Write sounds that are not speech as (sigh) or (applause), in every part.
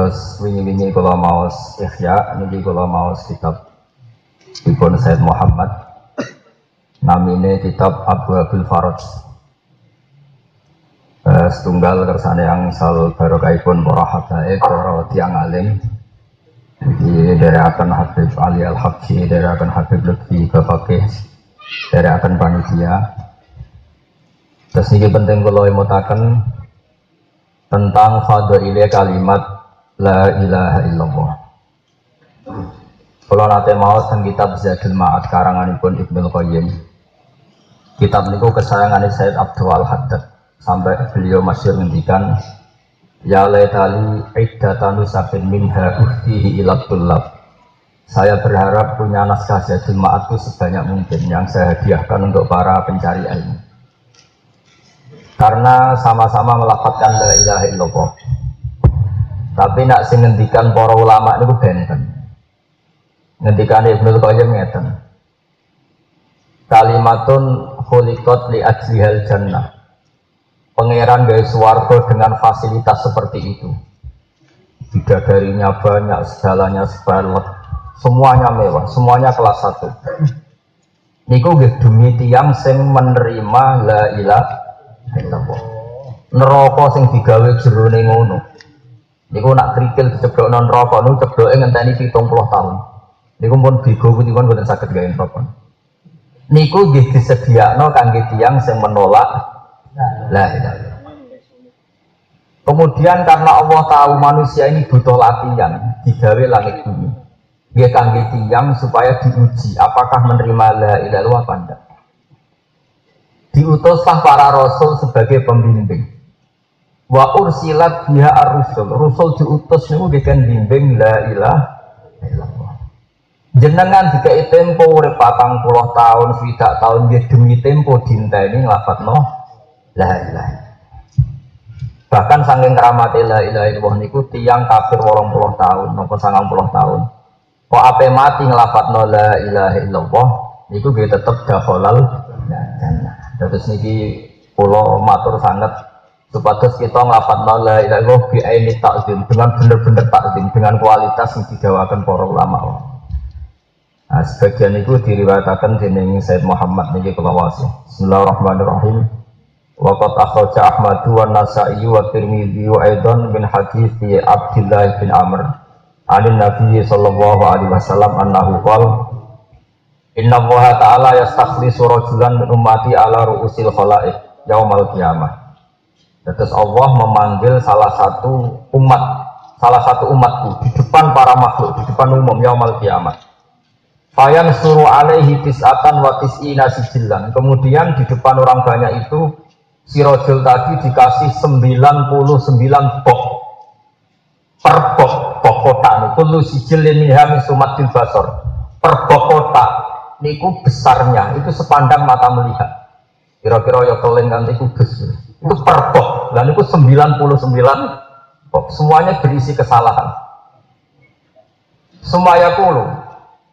Terus wingi-wingi kalau mau ikhya, ini kalau mau kitab Ibn Said Muhammad. Namine kitab Abu Abdul Faraj. Uh, setunggal kersane yang sal barokahipun para habaib para tiang alim. Di dari akan Habib Ali Al Habsyi dari akan Habib Lutfi Bapakih dari akan panitia. Terus ini penting kalau imutakan tentang fadhilnya kalimat la ilaha illallah. Kalau nanti mau tentang kitab Zadul Ma'ad karanganipun Ibnu Qayyim. Kitab niku kesayangan Said Abdul Al Haddad sampai beliau masih ngendikan ya laitali iddatanu sabin minha uhtihi ila saya berharap punya naskah jadul ma'at itu sebanyak mungkin yang saya hadiahkan untuk para pencari ilmu. Karena sama-sama melafatkan la ilaha illallah tapi nak sing ngendikan para ulama itu benten. Ngendikan Ibnu Qayyim ngeten. Kalimatun khuliqat li ajlihal jannah. Pangeran dari suwargo dengan fasilitas seperti itu. Bidadarinya banyak segalanya sebalek semuanya mewah semuanya kelas satu. Niku demi tiang sing menerima la ilaha illallah. Neraka sing digawe jerone ngono niku nak krikil diceblok non neraka niku cebloke ngenteni 70 tahun niku pun bigo pun boten saged gawe neraka niku nggih disediakno kangge tiang sing menolak La Kemudian karena Allah tahu manusia ini butuh latihan digawe langit bumi. Dia kangge tiang supaya diuji apakah menerima la illallah apa enggak. Diutuslah para rasul sebagai pembimbing. Wa ursilat biha ar-rusul. Rusul diutus niku dengan bimbing la ilaha illallah. Jenengan jika tempo urip 40 tahun, swidak tahun dia demi tempo dinteni nglafadzno la ilaha bahkan saking keramat la ilaha illallah niku tiang kafir wolong puluh tahun nopo sangang puluh tahun kok ape mati ngelafat no la ilaha illallah niku gue tetep dakhalal terus niki pulau matur sangat supados kita no la ilaha illallah bi aini takzim dengan bener-bener takzim dengan kualitas yang didawakan para ulama. Nah, sebagian itu diriwayatkan dening Said Muhammad niki kula Bismillahirrahmanirrahim. Waqat akhraja Ahmad wa Nasa'i wa Tirmidzi wa aidan min hadis Abdullah bin Amr. Anin Nabi sallallahu alaihi wasallam annahu qala Inna Allah ta'ala yastakhlisu rajulan min ummati ala ru'usil khalaik yaumal qiyamah Terus Allah memanggil salah satu umat salah satu umatku di depan para makhluk di depan umum yaumal qiyamah Fayan suruh alaihi tis'atan wa tis'ina sijillan. Kemudian di depan orang banyak itu si rojul tadi dikasih 99 bok per bok bok kotak niku. Lu sijil ini hami sumatil basor. Per bok kotak niku besarnya. Itu sepandang mata melihat. Kira-kira ya kalian nanti kudus itu per dan itu 99 bok semuanya berisi kesalahan semuanya kulu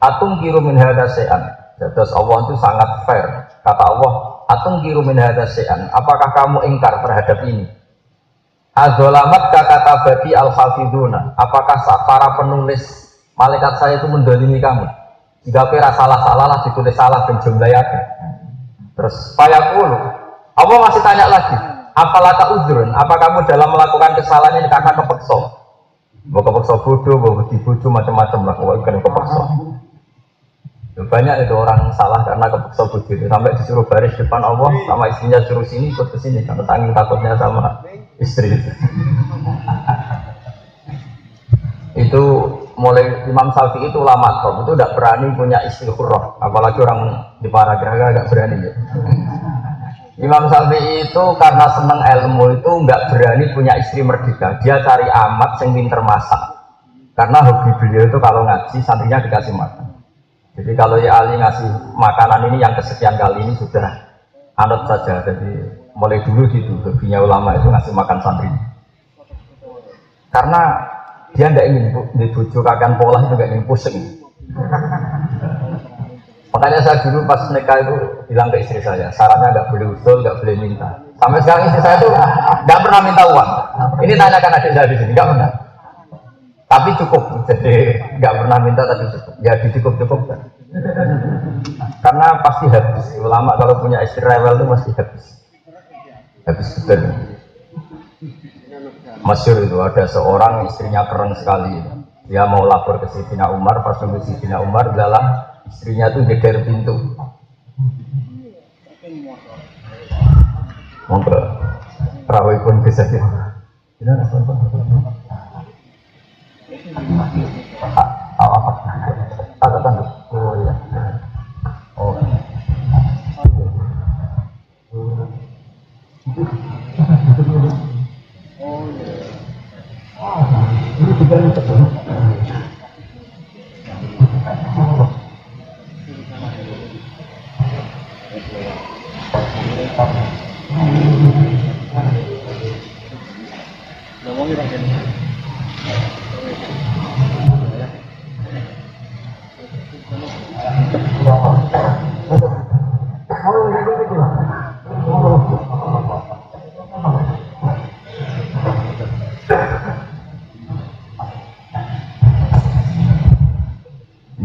atung kiru min hadasean terus Allah itu sangat fair kata Allah Atung kiru min Apakah kamu ingkar terhadap ini? Azolamat kata bati al hafiduna. Apakah para penulis malaikat saya itu mendolimi kamu? Jika kira salah-salah lah ditulis salah dan jumlahnya. Terus payakulu. Allah masih tanya lagi. Apalaka udrun? Apa kamu dalam melakukan kesalahan ini karena kepeksa? Mau kepeksa bodoh, mau bodoh macam-macam lah. Kau kepeksa. Banyak itu orang salah karena kepeksa begitu sampai disuruh baris depan Allah sama istrinya suruh sini ikut ke sini karena tanggung takutnya sama istri (laughs) itu. mulai Imam Syafi'i itu ulama top itu tidak berani punya istri hurrah apalagi orang di para geraga agak berani ya. Imam Syafi'i itu karena senang ilmu itu nggak berani punya istri merdeka dia cari amat yang pinter masak karena hobi beliau itu kalau ngaji santrinya dikasih makan jadi kalau ya Ali ngasih makanan ini yang kesekian kali ini sudah anut saja. Jadi mulai dulu gitu, hobinya ulama itu ngasih makan santri. Karena dia nggak ingin dibujuk akan pola itu nggak ingin pusing. Makanya saya dulu pas nikah itu bilang ke istri saya, sarannya nggak boleh usul, nggak boleh minta. Sampai sekarang istri saya tuh nggak pernah minta uang. Ini tanyakan adik saya di sini, nggak pernah. cukup, jadi nggak pernah minta tapi cukup. Ya dicukup cukup kan. Karena pasti habis. Ulama kalau punya istri rewel itu pasti habis. Habis betul. Masyur itu ada seorang istrinya keren sekali. Dia mau lapor ke Sidina Umar, pas nunggu Sidina Umar, dalam istrinya tuh geger pintu. Monggo, perawi pun bisa sih.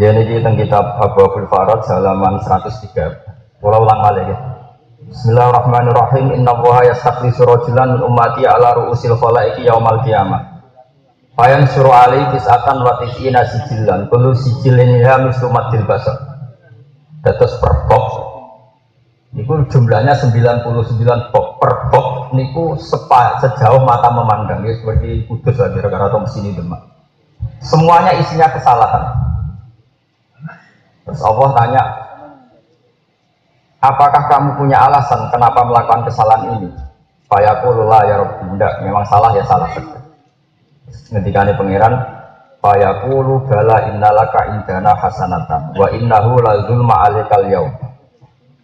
Dia ini tentang kitab Abu Abdul Farad halaman 103. Pulau ulang balik ya. Bismillahirrahmanirrahim. Inna wuha yastakhlisu rajulan min ummati ala ru'usil khalaiki yaumal qiyamah. Fayan suruh alaihi tis'atan wa tis'ina sijilan. Kullu sijilin ya mislu madil basar. Datus per box. Niku jumlahnya 99 box. Per box niku sepa, sejauh mata memandang. Ya seperti kudus lah kira-kira atau demak. Semuanya isinya kesalahan Terus Allah tanya, apakah kamu punya alasan kenapa melakukan kesalahan ini? Fayaqulullah ya Rabbi, enggak, memang salah ya salah ini pangeran, Fayaqulu bala innalaka indana hasanatan wa innahu la zulma alikal yaum.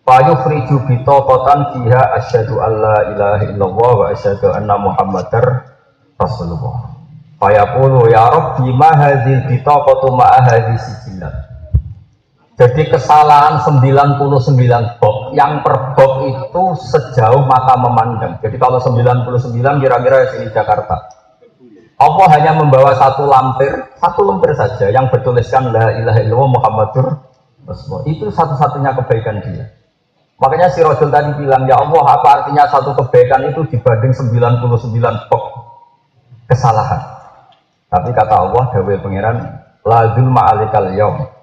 Fayufriju bitaqatan fiha asyhadu alla ilaha illallah wa asyhadu anna muhammadar rasulullah. Fayaqulu ya Rabbi ma hadhil bitaqatu ma hadhi. Jadi kesalahan 99 box, yang per box itu sejauh mata memandang. Jadi kalau 99 kira-kira sini Jakarta. Allah hanya membawa satu lampir, satu lampir saja yang bertuliskan La ilaha illallah Muhammadur Rasulullah. Itu satu-satunya kebaikan dia. Makanya si Rasul tadi bilang, ya Allah apa artinya satu kebaikan itu dibanding 99 box kesalahan. Tapi kata Allah, Dawei Pangeran, La zulma alikal yaum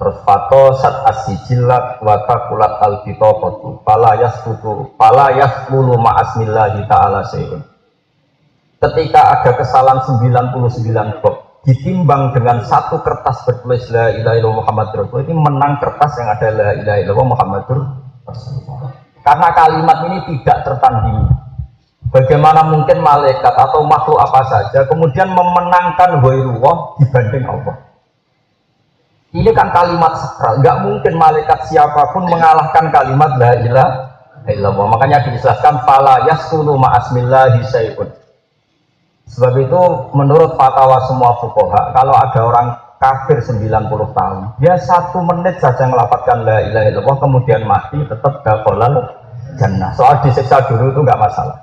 Terus fato sat asijilat wa takulat al kitobatu pala yaskutu pala yaskulu ma'asmillahi ta'ala syai'un. Ketika ada kesalahan 99 bab ditimbang dengan satu kertas bertulis la ilaha illallah Muhammad Rasulullah ini menang kertas yang ada la ilaha illallah Muhammad Rasulullah. Karena kalimat ini tidak tertandingi. Bagaimana mungkin malaikat atau makhluk apa saja kemudian memenangkan wairullah dibanding Allah. Ini kan kalimat sakral, nggak mungkin malaikat siapa pun mengalahkan kalimat la ilaha illallah. Makanya dijelaskan fala yasulu ma'asmillahi syai'un. Sebab itu menurut fatwa semua fukoha, kalau ada orang kafir 90 tahun, dia satu menit saja melafatkan la ilaha illallah kemudian mati tetap dakhalal jannah. Soal disiksa dulu itu nggak masalah.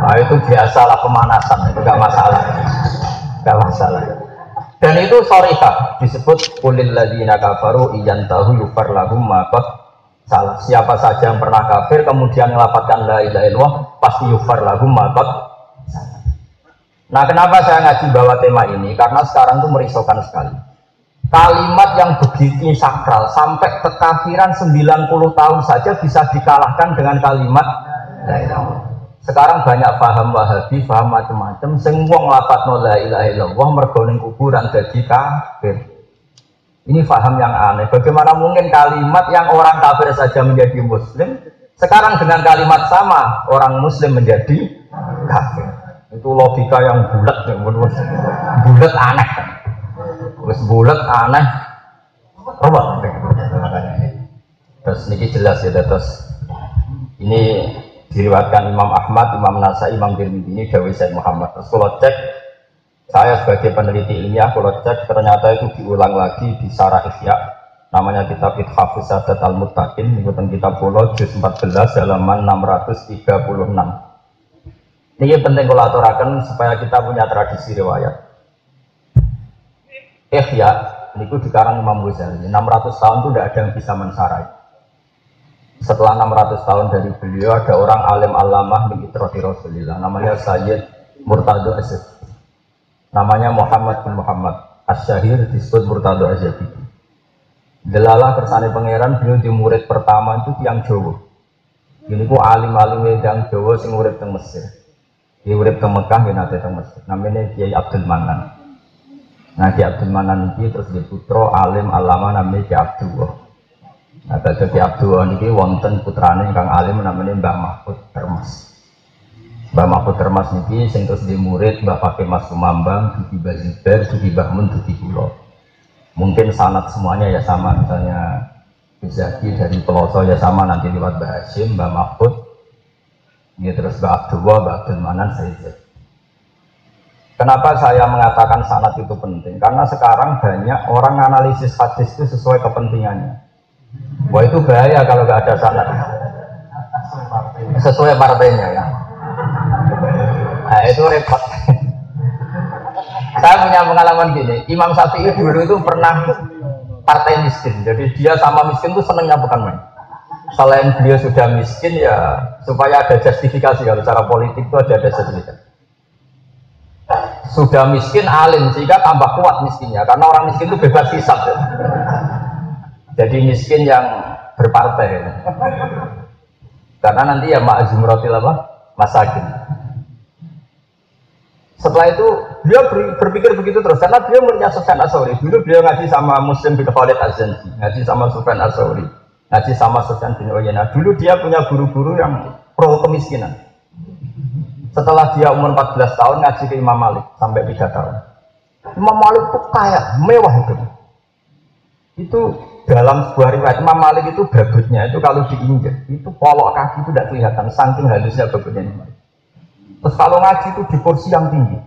Nah, itu biasalah pemanasan, itu nggak masalah. Nggak masalah. Dan itu sorika disebut kulil ladina kafaru iyan tahu yufar lahum makot salah. Siapa saja yang pernah kafir kemudian melaporkan la ilaha illallah pasti yufar lahum makot Nah kenapa saya ngaji bawa tema ini? Karena sekarang itu merisaukan sekali. Kalimat yang begitu sakral sampai kekafiran 90 tahun saja bisa dikalahkan dengan kalimat sekarang banyak paham wahabi, paham macam-macam. Sing wong lapat la ilaha illallah mergo ning kuburan dadi kafir. Ini paham yang aneh. Bagaimana mungkin kalimat yang orang kafir saja menjadi muslim, sekarang dengan kalimat sama orang muslim menjadi kafir. Itu logika yang bulat, yang bulat aneh. Terus bulat aneh. Coba. Terus ini jelas ya, terus ini diriwatkan Imam Ahmad, Imam Nasai, Imam Tirmidzi ini Dawi Said Muhammad. Terus kalau cek, saya sebagai peneliti ilmiah, kalau cek ternyata itu diulang lagi di Sarah Ihya, namanya kitab Ithafus Sadat Al-Muttaqin, ikutan kitab Pulau, juz 14, halaman 636. Ini penting kalau aturakan supaya kita punya tradisi riwayat. Ihya itu dikarang Imam Ghazali 600 tahun itu tidak ada yang bisa mensarai setelah 600 tahun dari beliau ada orang alim alamah di Itrati Rasulillah. Namanya Sayyid Murtado Asyid namanya Muhammad bin Muhammad. Asyahir disebut Murtado Asyid Delalah kersane pangeran beliau di murid pertama itu tiang Jawa. Ini ku alim-alim yang Jawa sing murid teng Mesir. Dia murid teng Mekah dia nanti teng Mesir. Namanya Kiai Abdul Manan. Nah Ki Abdul Manan ini terus di putra alim alama namanya Ki Abdullah. Nah kalau Ki Abdullah ini wonten putrane kang alim namanya Mbah Mahfud Termas. Mbah Mahfud Termas ini sing terus di murid Mbah Pakai Mas Kumambang, Duki Bazibar, Duki Bahmun, Duki Pulau. Mungkin sanat semuanya ya sama misalnya Bizaki dari Peloso ya sama nanti lewat Mbah Hashim, Mbah Mahfud, ini terus Mbah Abdullah, Mbah Abdul Manan, Sayyid Kenapa saya mengatakan sanat itu penting? Karena sekarang banyak orang analisis hadis itu sesuai kepentingannya. Wah itu bahaya kalau nggak ada sanat. Sesuai partainya ya. Nah itu repot. saya punya pengalaman gini, Imam Syafi'i dulu itu pernah partai miskin. Jadi dia sama miskin itu senengnya bukan main. Selain beliau sudah miskin ya supaya ada justifikasi kalau cara politik itu ada justifikasi sudah miskin alim sehingga tambah kuat miskinnya karena orang miskin itu bebas hisap ya. Jadi miskin yang berpartai ya. karena nanti ya ma'zumratil apa masakin setelah itu dia berpikir begitu terus karena dia muridnya Sufyan Asawri dulu beliau ngaji sama Muslim bin Khalid Azanji ngaji sama Sufyan Asawri ngaji sama Sufyan bin Uyana dulu dia punya guru-guru yang pro kemiskinan setelah dia umur 14 tahun ngaji ke Imam Malik sampai 3 tahun. Imam Malik itu kaya, mewah itu. Itu dalam sebuah riwayat Imam Malik itu babutnya itu kalau diinjak itu polok kaki itu tidak kelihatan saking halusnya babutnya Imam Malik. Terus kalau ngaji itu di kursi yang tinggi.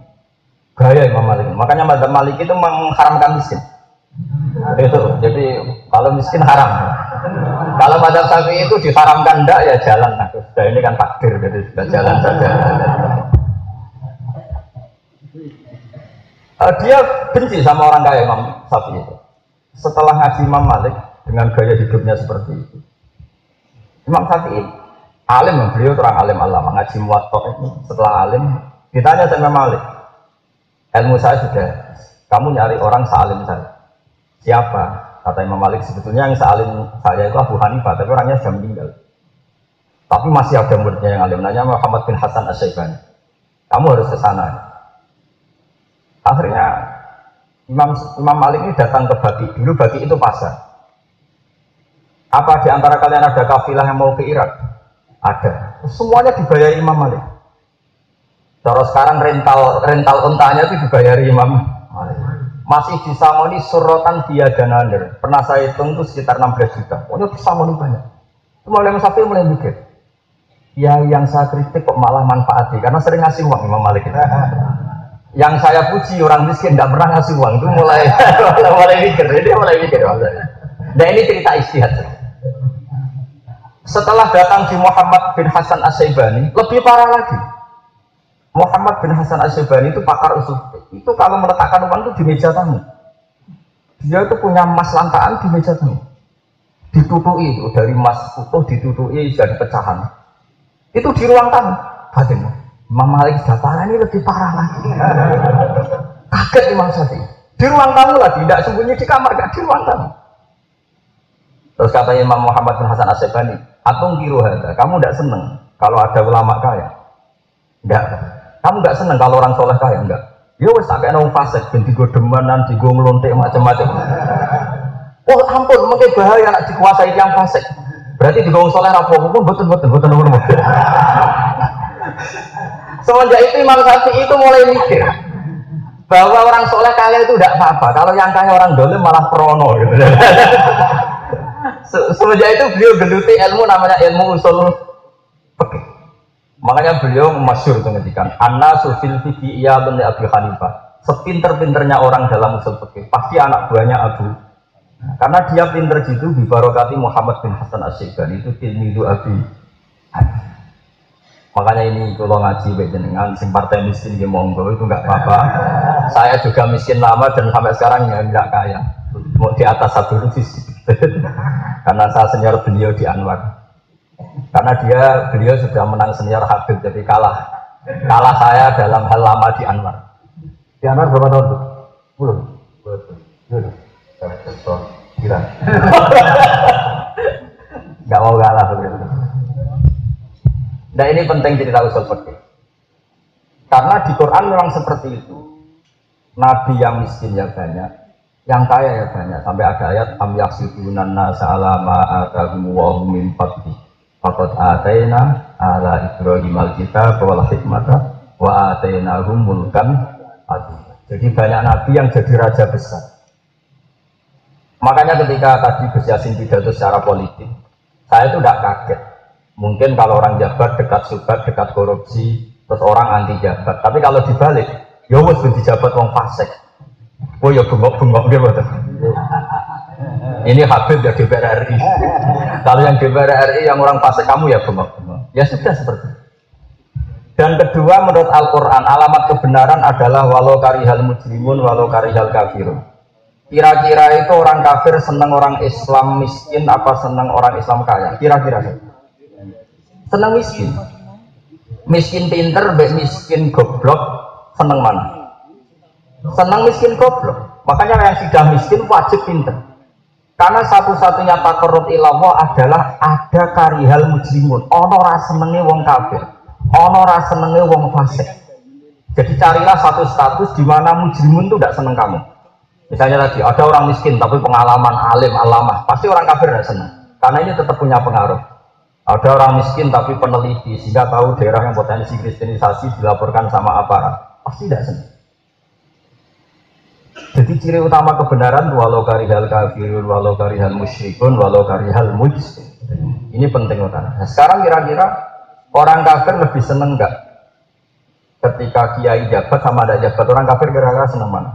Gaya Imam Malik. Makanya Madzhab Malik itu mengharamkan miskin. Itu. Jadi kalau miskin haram. Kalau pada sapi itu diharamkan enggak ya jalan. Nah, ini kan takdir jadi sudah jalan saja. Uh, dia benci sama orang kaya Imam Sapi itu. Setelah ngaji Imam Malik dengan gaya hidupnya seperti itu. Imam Sapi alim, beliau orang alim Allah ngaji muwatok itu setelah alim ditanya sama Malik ilmu saya sudah kamu nyari orang salim saya siapa Kata Imam Malik sebetulnya yang saling saya itu Abu Hanifah, tapi orangnya sudah meninggal. Tapi masih ada muridnya yang alim, namanya Muhammad bin Hasan Asyaibani. Kamu harus ke sana. Akhirnya Imam Imam Malik ini datang ke Baki. Dulu Baki itu pasar. Apa di antara kalian ada kafilah yang mau ke Irak? Ada. Semuanya dibayar Imam Malik. Terus sekarang rental rental untanya itu dibayar Imam Malik masih disamoni surotan dia dan under. Pernah saya hitung itu sekitar 16 juta. Pokoknya disamoni banyak. Itu mulai Sapi mulai mikir. Ya yang saya kritik kok malah manfaati karena sering ngasih uang Imam Malik itu. Yang saya puji orang miskin tidak pernah ngasih uang itu mulai (laughs) mulai mikir. Dia mulai mikir. Nah ini cerita istihad. Setelah datang di Muhammad bin Hasan Asyaibani, lebih parah lagi Muhammad bin Hasan Asyibani itu pakar usul itu kalau meletakkan uang itu di meja tamu dia itu punya emas lantaan di meja tamu ditutui itu dari emas utuh ditutui jadi pecahan itu di ruang tamu batin Imam Malik sudah ini lebih parah lagi kaget Imam Syafi'i di ruang tamu lagi tidak sembunyi di kamar gak di ruang tamu terus kata Imam Muhammad bin Hasan Asyibani atung kiru kamu tidak seneng kalau ada ulama kaya enggak kamu nggak seneng kalau orang soleh kaya enggak? Ya wes tak kayak fasik, ben digo demenan, digo ngelontek macam-macam. Oh ampun, mungkin bahaya nak dikuasai yang fasik. Berarti di gong soleh rapopo pun betul betul betul betul. betul. Semenjak itu Imam Syafi'i itu mulai mikir bahwa orang soleh kaya itu tidak apa-apa. Kalau yang kaya orang dolim malah prono. Gitu. Semenjak itu beliau geluti ilmu namanya ilmu usul fikih. Makanya beliau masyur ngedikan Anna sufil fifi iya benih Abi Hanifah Sepinter-pinternya orang dalam usul fikih Pasti anak buahnya Abu Karena dia pinter gitu Bibarokati Muhammad bin Hasan Asyikban Itu tilmidu Abi Makanya ini kalau ngaji dengan sing partai miskin di monggo itu nggak apa-apa. Saya juga miskin lama dan sampai sekarang ya nggak kaya. Mau di atas satu rupiah (laughs) Karena saya senior beliau di Anwar. Karena dia beliau sudah menang senior Habib jadi kalah. Kalah saya dalam hal lama di Anwar. Di Anwar berapa tahun? Belum. Belum. Kira. Gak mau kalah. Nah ini penting cerita usul fikih. Karena di Quran memang seperti itu. Nabi yang miskin ya banyak, yang kaya ya banyak. Sampai ada ayat am yahsidunan nasa ala ma atahum wa min fadli. Ataina ala Ibrahim al-kitab hikmata wa atainahum mulkan azim. Jadi banyak nabi yang jadi raja besar. Makanya ketika tadi Gus Yasin pidato secara politik, saya itu tidak kaget. Mungkin kalau orang jabat dekat subat, dekat korupsi, terus orang anti jabat. Tapi kalau dibalik, ya wes di jabat wong fasik. Oh ya bengok-bengok gitu. Ini Habib ya DPR RI. kalau yang DPR RI yang orang fasik kamu ya bengok-bengok. Ya sudah seperti itu. Dan kedua menurut Al-Quran alamat kebenaran adalah walau karihal mujrimun walau karihal kafirun. Kira-kira itu orang kafir senang orang Islam miskin apa senang orang Islam kaya? Kira-kira Senang miskin. Miskin pinter, baik miskin goblok, senang mana? Senang miskin goblok. Makanya yang sudah miskin wajib pinter. Karena satu-satunya takarut ilallah adalah ada karihal mujrimun. Ono rasa senenge wong kafir. Ono rasa senenge wong fasik. Jadi carilah satu status di mana mujrimun itu tidak seneng kamu. Misalnya tadi ada orang miskin tapi pengalaman alim alamah, pasti orang kafir tidak senang. Karena ini tetap punya pengaruh. Ada orang miskin tapi peneliti sehingga tahu daerah yang potensi kristenisasi dilaporkan sama aparat, pasti tidak senang. Jadi ciri utama kebenaran walau karihal kafirun, walau karihal musyrikun, walau karihal mujrim. Ini penting utama. Nah, sekarang kira-kira orang kafir lebih seneng nggak ketika kiai jabat sama ada jabat orang kafir kira-kira seneng mana?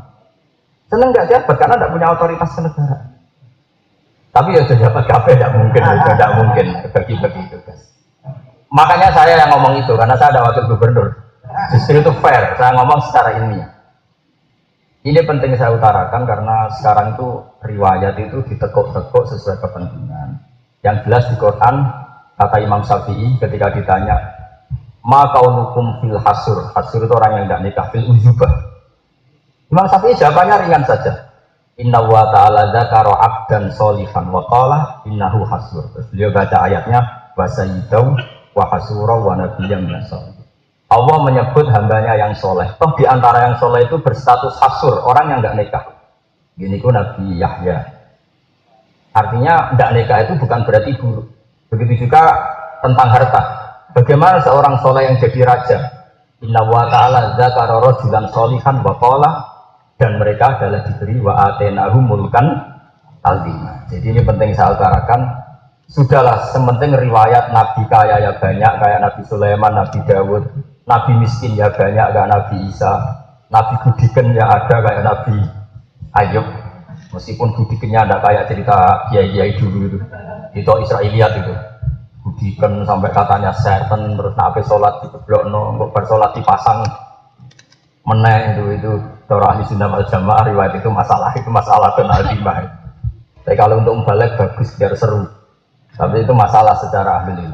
Seneng nggak jabat karena tidak punya otoritas negara. Tapi ya sudah jabat kafe tidak mungkin, tidak mungkin bagi-bagi tugas. Makanya saya yang ngomong itu karena saya ada wakil gubernur. Justru itu fair, saya ngomong secara ilmiah. Ini penting saya utarakan karena sekarang itu riwayat itu ditekuk-tekuk sesuai kepentingan. Yang jelas di Quran kata Imam Syafi'i ketika ditanya ma kaunukum fil hasur hasur itu orang yang tidak nikah fil ujubah Imam Syafi'i jawabannya ringan saja. Inna wa ta'ala dzakara abdan solihan wa qala innahu hasur. Terus beliau baca ayatnya wa sayyidau wa hasura wa nabiyyam Allah menyebut hambanya yang soleh. Toh di antara yang soleh itu berstatus hasur, orang yang nggak nikah. Gini ku Nabi Yahya. Artinya tidak nikah itu bukan berarti buruk. Begitu juga tentang harta. Bagaimana seorang soleh yang jadi raja? Inna wa ta'ala dzakara rajulan solihan wa qala dan mereka adalah diberi wa atenahu mulkan aldima. Jadi ini penting saya utarakan. Sudahlah, sementing riwayat Nabi kaya ya banyak, kayak Nabi Sulaiman, Nabi Dawud, Nabi miskin ya banyak, kayak Nabi Isa, Nabi budikan ya ada, kayak Nabi Ayub. Meskipun budikannya ada kayak cerita kiai-kiai dulu itu, itu Israeliat itu. Budikan sampai katanya setan, terus nabi sholat di no, bersolat dipasang meneng itu itu Cara ahli sunnah wal jamaah riwayat itu masalah itu masalah dan alimah. Tapi kalau untuk balik bagus biar seru. Tapi itu masalah secara ahli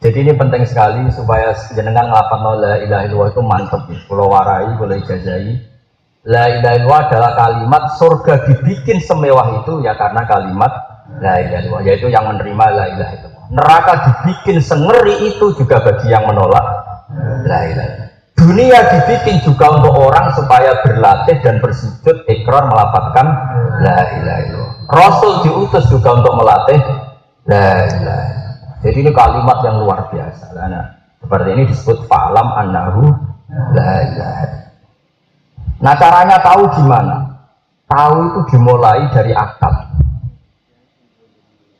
Jadi ini penting sekali supaya jenengan ngelapan la ilaha illallah itu mantep. Pulau warai, boleh ijazai. La ilaha illallah adalah kalimat surga dibikin semewah itu ya karena kalimat la ilaha illallah yaitu yang menerima la ilaha illallah. Neraka dibikin sengeri itu juga bagi yang menolak la ilaha. Dunia dibikin juga untuk orang supaya berlatih dan bersujud ikrar melafatkan la ilaha illallah. Rasul diutus juga untuk melatih la ilaha. Jadi ini kalimat yang luar biasa. Nah, seperti ini disebut falam annahu la ilaha. Nah caranya tahu gimana? Tahu itu dimulai dari akal.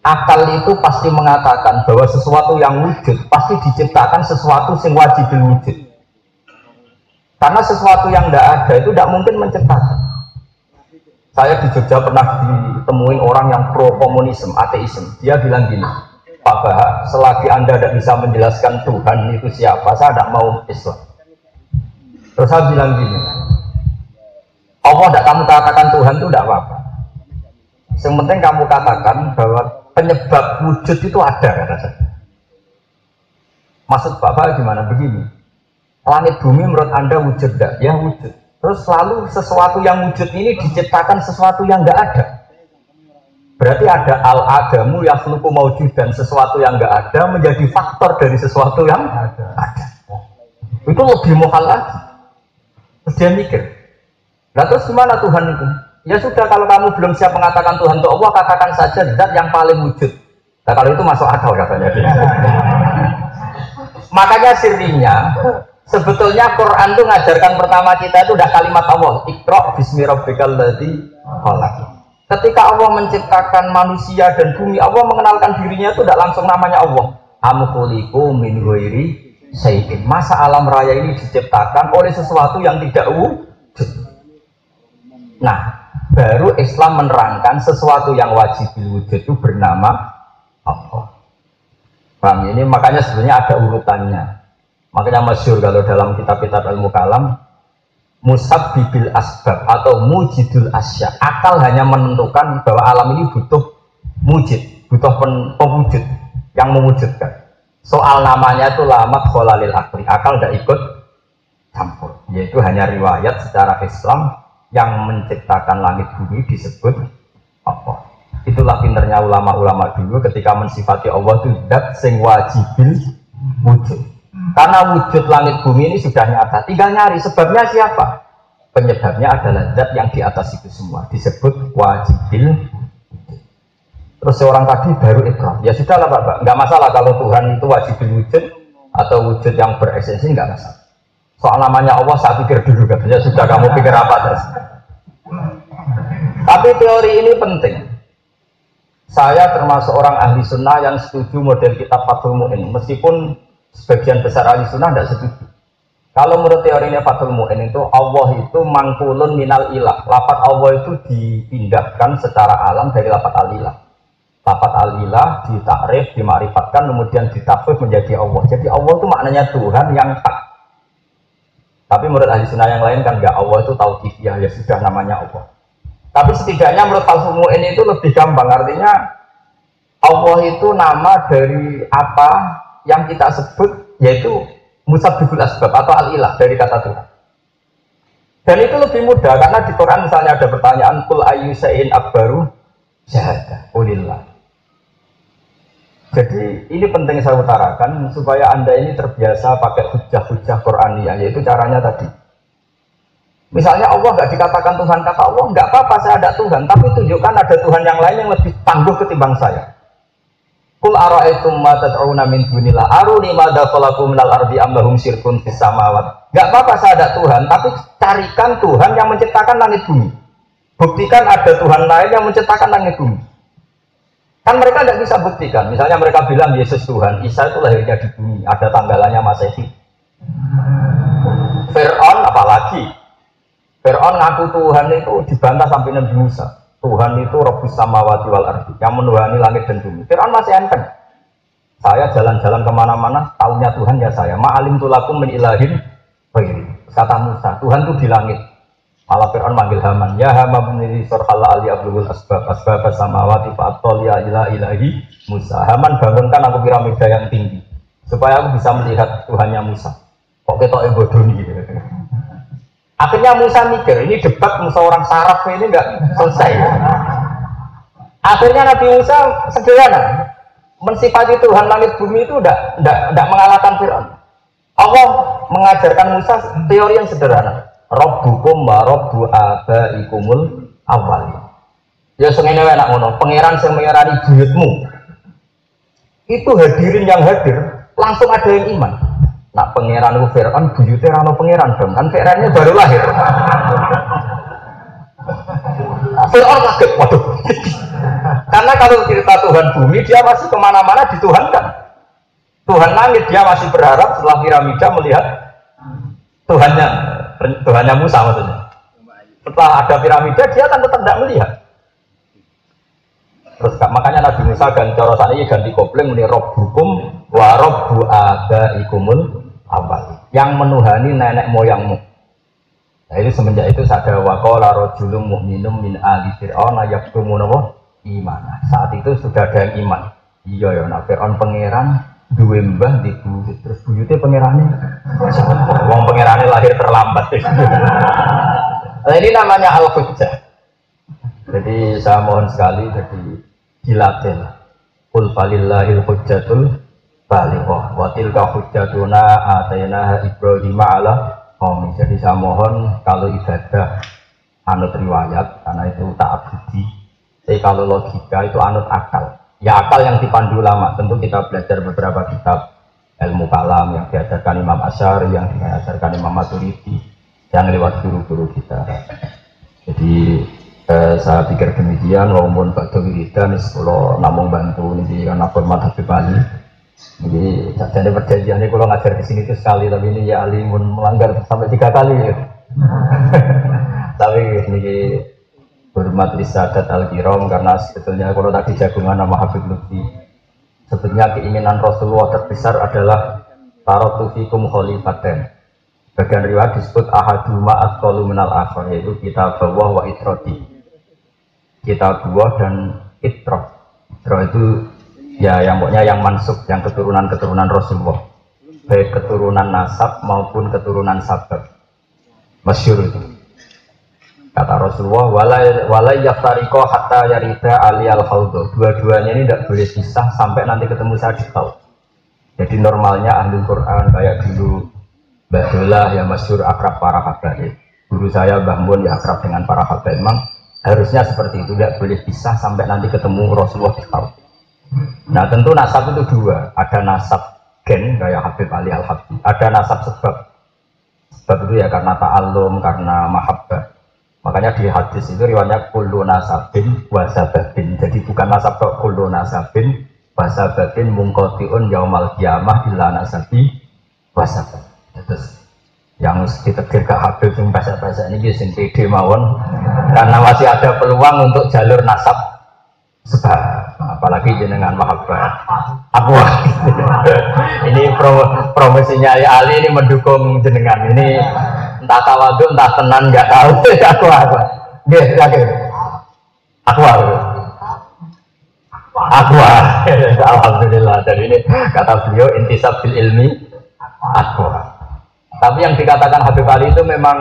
Akal itu pasti mengatakan bahwa sesuatu yang wujud pasti diciptakan sesuatu yang wajib wujud. Karena sesuatu yang tidak ada itu tidak mungkin menciptakan. Saya di Jogja pernah ditemuin orang yang pro komunisme, ateisme. Dia bilang gini, Pak Bahak, selagi Anda tidak bisa menjelaskan Tuhan itu siapa, saya tidak mau Islam. Terus saya bilang gini, Allah tidak kamu katakan Tuhan itu tidak apa-apa. Yang penting kamu katakan bahwa penyebab wujud itu ada kata saya. Maksud Bapak gimana? Begini, langit bumi menurut Anda wujud tidak? Ya wujud. Terus selalu sesuatu yang wujud ini diciptakan sesuatu yang nggak ada. Berarti ada al-adamu yang seluku maujud dan sesuatu yang nggak ada menjadi faktor dari sesuatu yang ada. ada. Itu lebih mohal lagi. Terus dia mikir, Nah terus gimana Tuhan itu? Ya sudah kalau kamu belum siap mengatakan Tuhan untuk Allah, katakan saja zat yang paling wujud. Nah kalau itu masuk akal katanya dia. (laughs) Makanya sirinya, sebetulnya Quran itu ngajarkan pertama kita itu udah kalimat Allah. Iqra bismi rabbikal ladzi Ketika Allah menciptakan manusia dan bumi, Allah mengenalkan dirinya itu tidak langsung namanya Allah. Amkuliku min ghairi Masa alam raya ini diciptakan oleh sesuatu yang tidak wujud. Nah, baru Islam menerangkan sesuatu yang wajib wujud itu bernama Allah. Paham ini makanya sebenarnya ada urutannya. Makanya masyur kalau dalam kitab-kitab ilmu kalam Musab bibil asbab atau mujidul asya Akal hanya menentukan bahwa alam ini butuh mujid Butuh pemwujud yang mewujudkan Soal namanya itu lama kholalil akli Akal tidak ikut campur Yaitu hanya riwayat secara Islam yang menciptakan langit bumi disebut apa? Itulah pinternya ulama-ulama dulu ketika mensifati Allah itu dat sing wajibil wujud. Karena wujud langit bumi ini sudah nyata, tinggal nyari sebabnya siapa? Penyebabnya adalah zat yang di atas itu semua disebut wajibil Terus seorang tadi baru ikrar. Ya sudah lah Bapak, nggak masalah kalau Tuhan itu wajibil wujud atau wujud yang beresensi nggak masalah. Soal namanya Allah saya pikir dulu katanya sudah kamu pikir apa terus. Tapi teori ini penting. Saya termasuk orang ahli sunnah yang setuju model kitab Fathul Mu'in. Meskipun sebagian besar ahli sunnah tidak setuju. Kalau menurut teorinya Fathul Mu'in itu Allah itu mangkulun minal ilah. Lapat Allah itu dipindahkan secara alam dari lapat al-ilah. Lapat al-ilah ditakrif, dimarifatkan, kemudian ditafsir menjadi Allah. Jadi Allah itu maknanya Tuhan yang tak tapi menurut ahli sunnah yang lain kan nggak Allah itu tahu ya, ya sudah namanya Allah. Tapi setidaknya menurut falsumu ini itu lebih gampang. Artinya Allah itu nama dari apa yang kita sebut yaitu musabibul asbab atau al-ilah dari kata Tuhan. Dan itu lebih mudah karena di Quran misalnya ada pertanyaan kul ayu akbaru jahadah ulillah. Jadi ini penting saya utarakan supaya anda ini terbiasa pakai hujah-hujah Qur'aniyah yaitu caranya tadi. Misalnya Allah nggak dikatakan Tuhan kata Allah nggak apa-apa saya ada Tuhan tapi tunjukkan ada Tuhan yang lain yang lebih tangguh ketimbang saya. Kul ara'aitum ma tad'una min dunillah aruni ma dafalakum minal ardi ambahum syirkun fis samawat. Enggak apa-apa saya ada Tuhan, tapi carikan Tuhan yang menciptakan langit bumi. Buktikan ada Tuhan lain yang menciptakan langit bumi. Kan mereka tidak bisa buktikan. Misalnya mereka bilang Yesus Tuhan, Isa itu lahirnya di bumi, ada tanggalannya Masehi. Fir'aun apalagi? Fir'aun ngaku Tuhan itu dibantah sampai Nabi Musa. Tuhan itu Rabbus samawati wal ardi, yang menuhani langit dan bumi. Fir'aun masih enteng. Saya jalan-jalan ke mana-mana, tahunya Tuhan ya saya. Ma'alim tulakum min ilahin Kata Musa, Tuhan itu di langit. Malah Fir'aun manggil Haman, ya Haman menjadi surhala ali abdul asbab asbab samawati fa'atol ya ila ilahi Musa. Haman bangunkan aku piramida yang tinggi supaya aku bisa melihat Tuhannya Musa. Kok bodoh nih gitu. Akhirnya Musa mikir, ini debat Musa orang saraf ini enggak selesai. Akhirnya Nabi Musa sederhana, mensifati Tuhan langit bumi itu enggak, enggak, enggak mengalahkan Fir'aun. Allah mengajarkan Musa teori yang sederhana. Rabbukum wa rabbu abaikumul awal. Ya sengene enak ngono, pangeran sing mengerani buyutmu. Itu hadirin yang hadir, langsung ada yang iman. Nak pangeran itu Fir'aun, buyutnya rano pangeran dong, kan Fir'aunnya baru lahir. Fir'aun kaget, waduh. Karena kalau cerita Tuhan bumi, dia masih ke mana-mana dituhankan. Tuhan langit, dia masih berharap setelah piramida melihat Tuhannya Tuhannya Musa maksudnya. Setelah ada piramida, dia akan tetap tidak melihat. Terus makanya Nabi Musa ganti cara ini ganti kopling muni hukum wa robbu abaikumul awal. Yang menuhani nenek moyangmu. Nah ini semenjak itu ada wakola rojulum mu'minum min ali fir'aun nawa iman. Saat itu sudah ada yang iman. Iya ya, nah Fir'aun pangeran dua mbah di buyut terus buyutnya pangerannya wong pangerannya lahir terlambat (laughs) nah, ini namanya al hujjah jadi saya mohon sekali jadi dilatih kul falillahil hujjatul balighah wa tilka hujjatuna atayna ibrahim ala qaumi jadi saya mohon kalau ibadah anut riwayat karena itu tak abdi tapi kalau logika itu anut akal. Ya akal yang dipandu lama, tentu kita belajar beberapa kitab ilmu kalam yang diajarkan Imam Asyar, yang diajarkan Imam Maturidi, yang lewat guru-guru kita. Jadi eh, saya pikir demikian, walaupun Pak Wiridan, kalau namun bantu ini karena format Habib Bali. Jadi jadi perjanjian. Ini kalau ngajar di sini itu sekali, tapi ini ya Ali melanggar sampai tiga kali. (laughs) tapi ini hormat risadat al kiram karena sebetulnya kalau tadi jagungan nama Habib Lutfi sebetulnya keinginan Rasulullah terbesar adalah tarotu fikum khalifaten bagian riwayat disebut ahaduma atqalu minal akhir yaitu kita bawah wa itroti kita buah dan itro itro itu ya yang pokoknya yang mansuk yang keturunan-keturunan Rasulullah baik keturunan nasab maupun keturunan sabab masyur itu Kata Rasulullah, walai walai yaftariko hatta yarida ali al Dua-duanya ini tidak boleh pisah sampai nanti ketemu saya di tau. Jadi normalnya ahli Quran kayak dulu Mbah yang masyur akrab para habaib. Guru saya Mbah Mun ya akrab dengan para habaib. Memang harusnya seperti itu, tidak boleh pisah sampai nanti ketemu Rasulullah di tau. Nah tentu nasab itu dua, ada nasab gen kayak Habib Ali al Habib, ada nasab sebab. Sebab itu ya karena ta'allum, karena mahabbah Makanya di hadis itu riwayatnya kullu nasabin wasababin. Jadi bukan nasab kok kullu nasabin wasababin mungkotiun yaumal kiamah illa nasabi wasabab. Terus yang ditetir ke Habib yang pasal-pasal ini sing pede mawon karena masih ada peluang untuk jalur nasab sebab apalagi jenengan mahabbah. Aku (laughs) ini pro, promosinya Ali ini mendukung jenengan. Ini entah tawadu entah tenan nggak tahu. (laughs) Aku apa dia yakin. Aku apa aku (laughs) alhamdulillah. Dari ini kata beliau intisab ilmi aku tapi yang dikatakan Habib Ali itu memang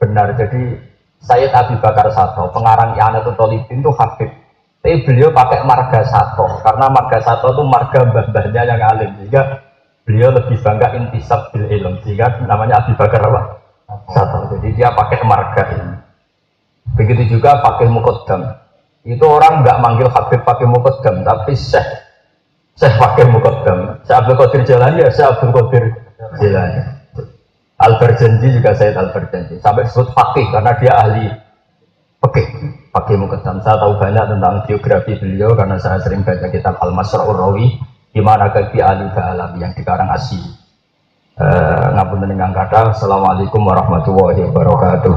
benar. Jadi Sayyid Abi Bakar Sato pengarang Ianatul Tolibin itu Habib tapi beliau pakai marga Sato karena marga Sato itu marga mbah-mbahnya yang alim sehingga beliau lebih bangga intisab bil ilm sehingga namanya Abi Bakar apa? satu. Jadi dia pakai marga ini. Begitu juga pakai mukodam. Itu orang nggak manggil Habib pakai mukodam, tapi Syekh. Syekh pakai mukodam. Syekh Abdul Qadir Jalani ya Syekh Abdul Qadir Jalani. Al Barjanji juga saya Al Barjanji. Sampai disebut fakih karena dia ahli Oke, pakai mukodam. Saya tahu banyak tentang biografi beliau karena saya sering baca kitab Al Masra'ur Rawi di mana kaki Ali Alami yang dikarang asli. Uh, ngapunten ingkang kata Assalamualaikum warahmatullahi wabarakatuh.